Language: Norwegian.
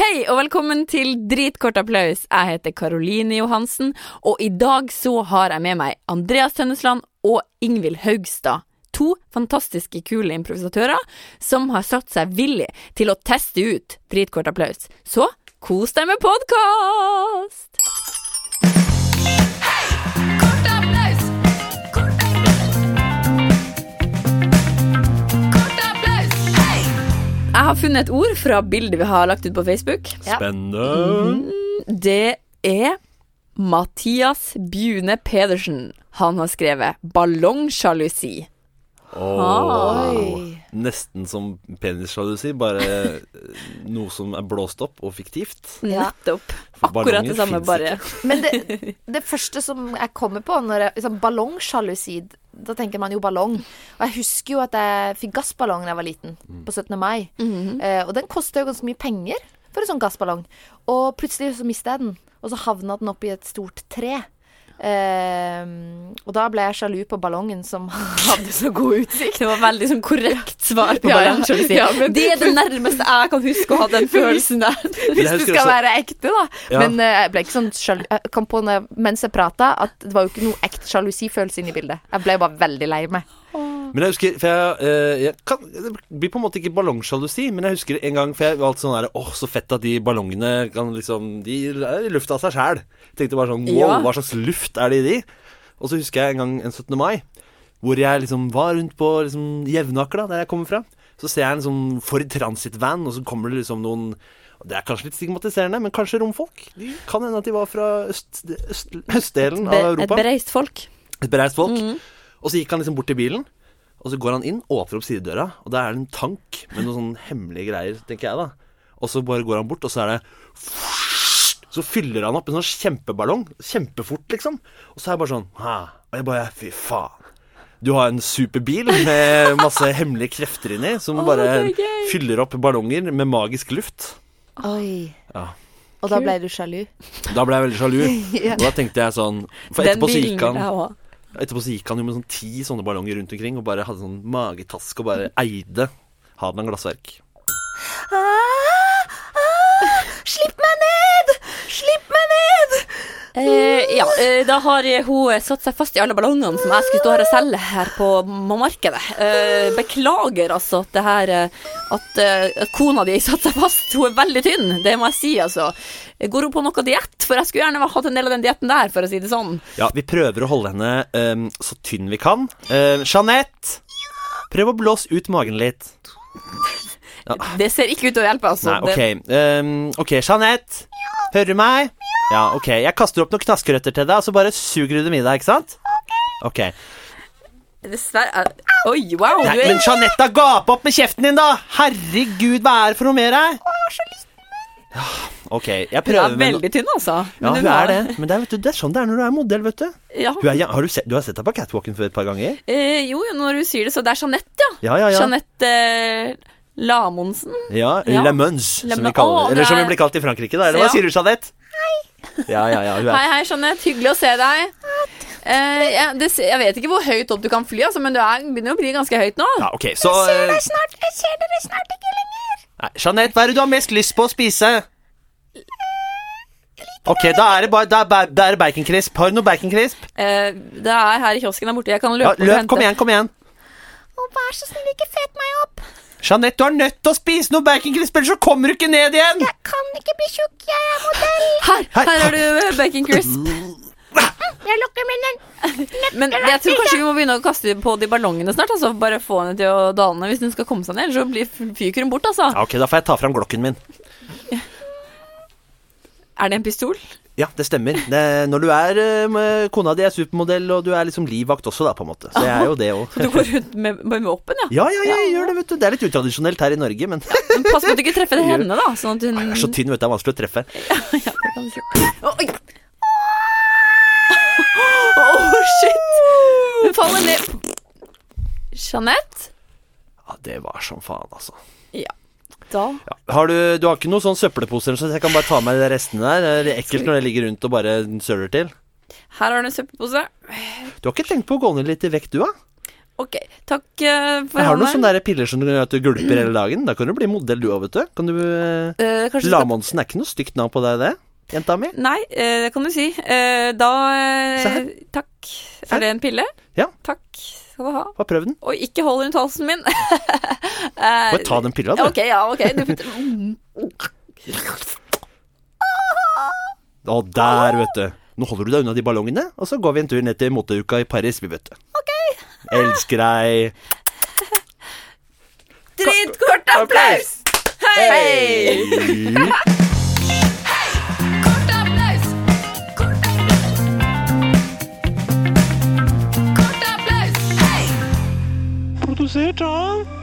Hei og velkommen til Dritkort applaus. Jeg heter Karoline Johansen, og i dag så har jeg med meg Andreas Tønnesland og Ingvild Haugstad. To fantastiske kule improvisatører som har satt seg villig til å teste ut Dritkort applaus. Så kos deg med podkast! Jeg har funnet et ord fra bildet vi har lagt ut på Facebook. Spennende. Det er Mathias Bjune Pedersen. Han har skrevet 'ballongsjalusi'. Åh, Nesten som penissjalusi, bare noe som er blåst opp og fiktivt. Nettopp. For Akkurat det samme, bare. Men det, det første som jeg kommer på når jeg liksom, Ballongsjalusi, da tenker man jo ballong. Og jeg husker jo at jeg fikk gassballong da jeg var liten, på 17. mai. eh, og den kosta jo ganske mye penger for en sånn gassballong. Og plutselig så mista jeg den, og så havna den oppi et stort tre. Eh, og da ble jeg sjalu på ballongen som hadde så god utsikt. Det var veldig sånn korrekt svar på Ja, ja. Ja, men- det er det nærmeste jeg kan huske å ha den følelsen der. Hvis du det skal også- være ekte, da. Ja. Men eh, jeg ble ikke sånn sjalu Jeg kom på mens jeg prata, at det var jo ikke noe ekte sjalusifølelse inne i bildet. Jeg ble bare veldig lei meg. Men jeg husker For jeg, eh, jeg kan, Det blir på en måte ikke ballongsjalusi, men jeg husker en gang For jeg var alltid sånn der Åh, så fett at de ballongene kan liksom De er i lufta av seg sjæl. Tenkte bare sånn Wow, Ja. hva slags luft er det i de? Og så husker jeg en gang en 17. mai, hvor jeg liksom var rundt på liksom Jevnaker, da, der jeg kommer fra. Så ser jeg en sånn Ford Transit-van, og så kommer det liksom noen Det er kanskje litt stigmatiserende, men kanskje romfolk? De kan hende at de var fra øst, øst, østdelen av Europa. Et bereist folk. Et bereist folk. Og så gikk han liksom bort til bilen, og så går han inn, åpner opp sidedøra, og der er det en tank med noen sånne hemmelige greier, tenker jeg da. Og så bare går han bort, og så er det Så fyller han opp en sånn kjempeballong. Kjempefort, liksom. Og så er jeg bare sånn ha. Og jeg bare Fy faen. Du har en superbil med masse hemmelige krefter inni, som bare er fyller opp ballonger med magisk luft. Oi. Ja. Og da ble du sjalu. Da ble jeg veldig sjalu. Ja. Og da tenkte jeg sånn For Den etterpå så gikk han. Etterpå så gikk han jo med sånn ti sånne ballonger rundt omkring og bare hadde sånn magetask og bare eide Hadeland Glassverk. Ah, ah, Slipp meg ned! Eh, ja, eh, da har eh, hun satt seg fast i alle ballongene som jeg skulle stå her og selge her på markedet. Eh, beklager altså at det her eh, at, eh, at kona di satte seg fast. Hun er veldig tynn, det må jeg si, altså. Går hun på noe diett? For jeg skulle gjerne hatt en del av den dietten der, for å si det sånn. Ja, vi prøver å holde henne um, så tynn vi kan. Uh, Jeanette! Prøv å blåse ut magen litt. Det ser ikke ut til å hjelpe, altså. Nei, ok. Um, ok, Jeanette. Hører du meg? Ja, ok. Jeg kaster opp noen knaskerøtter til deg, og så bare suger du dem i deg, ikke sant? Ok. Dessverre Oi, wow! Nei, Du er men Jeanette, gap opp med kjeften din, da! Herregud, hva er det for noe mer her? Ja, ok, jeg prøver Hun er veldig tynn, altså. Ja, hun er det. Men det er, vet du, det er sånn det er når du er modell, vet du. Ja. Hun er, har du, sett, du har sett deg på catwalken før et par ganger? Eh, jo, jo, når du sier det, så det er Jeanette, ja. Ja, ja, ja. Jeanette eh, Lamonsen. Ja, Ja. Le Mons, som vi kaller det. Eller som vi blir kalt i Frankrike, da. Eller hva sier du, Jeanette? Ja, ja, ja. Hun Hei, er hei, Jeanette. Hyggelig å se deg. Eh, jeg, det, jeg vet ikke hvor høyt opp du kan fly, altså, men du er, begynner å bli ganske høyt nå. Ja, okay, så eh, snart. Jeg ser dere snart ikke lenger. Nei, Jeanette, hva er det du har mest lyst på å spise? Ok, da er det bare Da er, da er det baconcrisp. Har du noe baconcrisp? Eh, det er her i kiosken der borte. Jeg kan løpe Ja, løp, og hente. kom igjen, kom igjen. Å, vær så snill, ikke fet meg opp. Jeanette, du er nødt til å spise noe baconcrisp, ellers så kommer du ikke ned igjen! Jeg kan ikke bli tjukk, jeg er modell. Her, Her, her har du baconcrisp. bacon crisp. Jeg lukker munnen. Men jeg tror kanskje vi må begynne å kaste på de ballongene snart. Altså, bare få henne til å dale ned hvis hun skal komme seg ned. Ellers så blir fyker hun bort, altså. Ja, ok, da får jeg ta fram glokken min. Er det en pistol? Ja, det stemmer. Det, når du er eh, med- Kona di er supermodell, og du er liksom livvakt også, da, på en måte. Så jeg er jo det òg. Så du går rundt med, med våpen, ja? Ja, ja, jeg gjør det, vet du. Det er litt utradisjonelt her i Norge, men ja, Men pass på at du ikke treffer det henne, da. Sånn at hun er så tynn, vet du. Det er vanskelig å treffe. Ja, det kan du Oi! Å, shit! Hun faller ned. Jeanette? Ja, det var som faen, altså. Ja. Da Ja. Har du, du har ikke noen sånn søppelposer, så jeg kan bare ta med de restene der? Det er ekkelt når det ligger rundt og bare søler til. Her har du en søppelpose. Du har ikke tenkt på å gå ned litt i vekt, du, da? Ok, takk eh, for Jeg har noen sånne der piller som du, at du gulper hele dagen. Da kan du bli modell du òg, vet du. Kan du eh, kanskje skal... Er ikke noe stygt navn på deg, det? Jenta mi? Nei, eh, det kan du si. Eh, da. Takk. Er det en pille? Ja. Takk skal du ha. Få prøve den. Og ikke hold rundt halsen min. Eh, Bare ta den pilla, du. Ok, ja, ok. Du, Å, der, vet du. Nå holder du deg unna de ballongene, og så går vi en tur ned til moteuka i Paris, vi, vet du. Ok. Elsker deg. Dritkort applaus! Hei! Hei. sit down.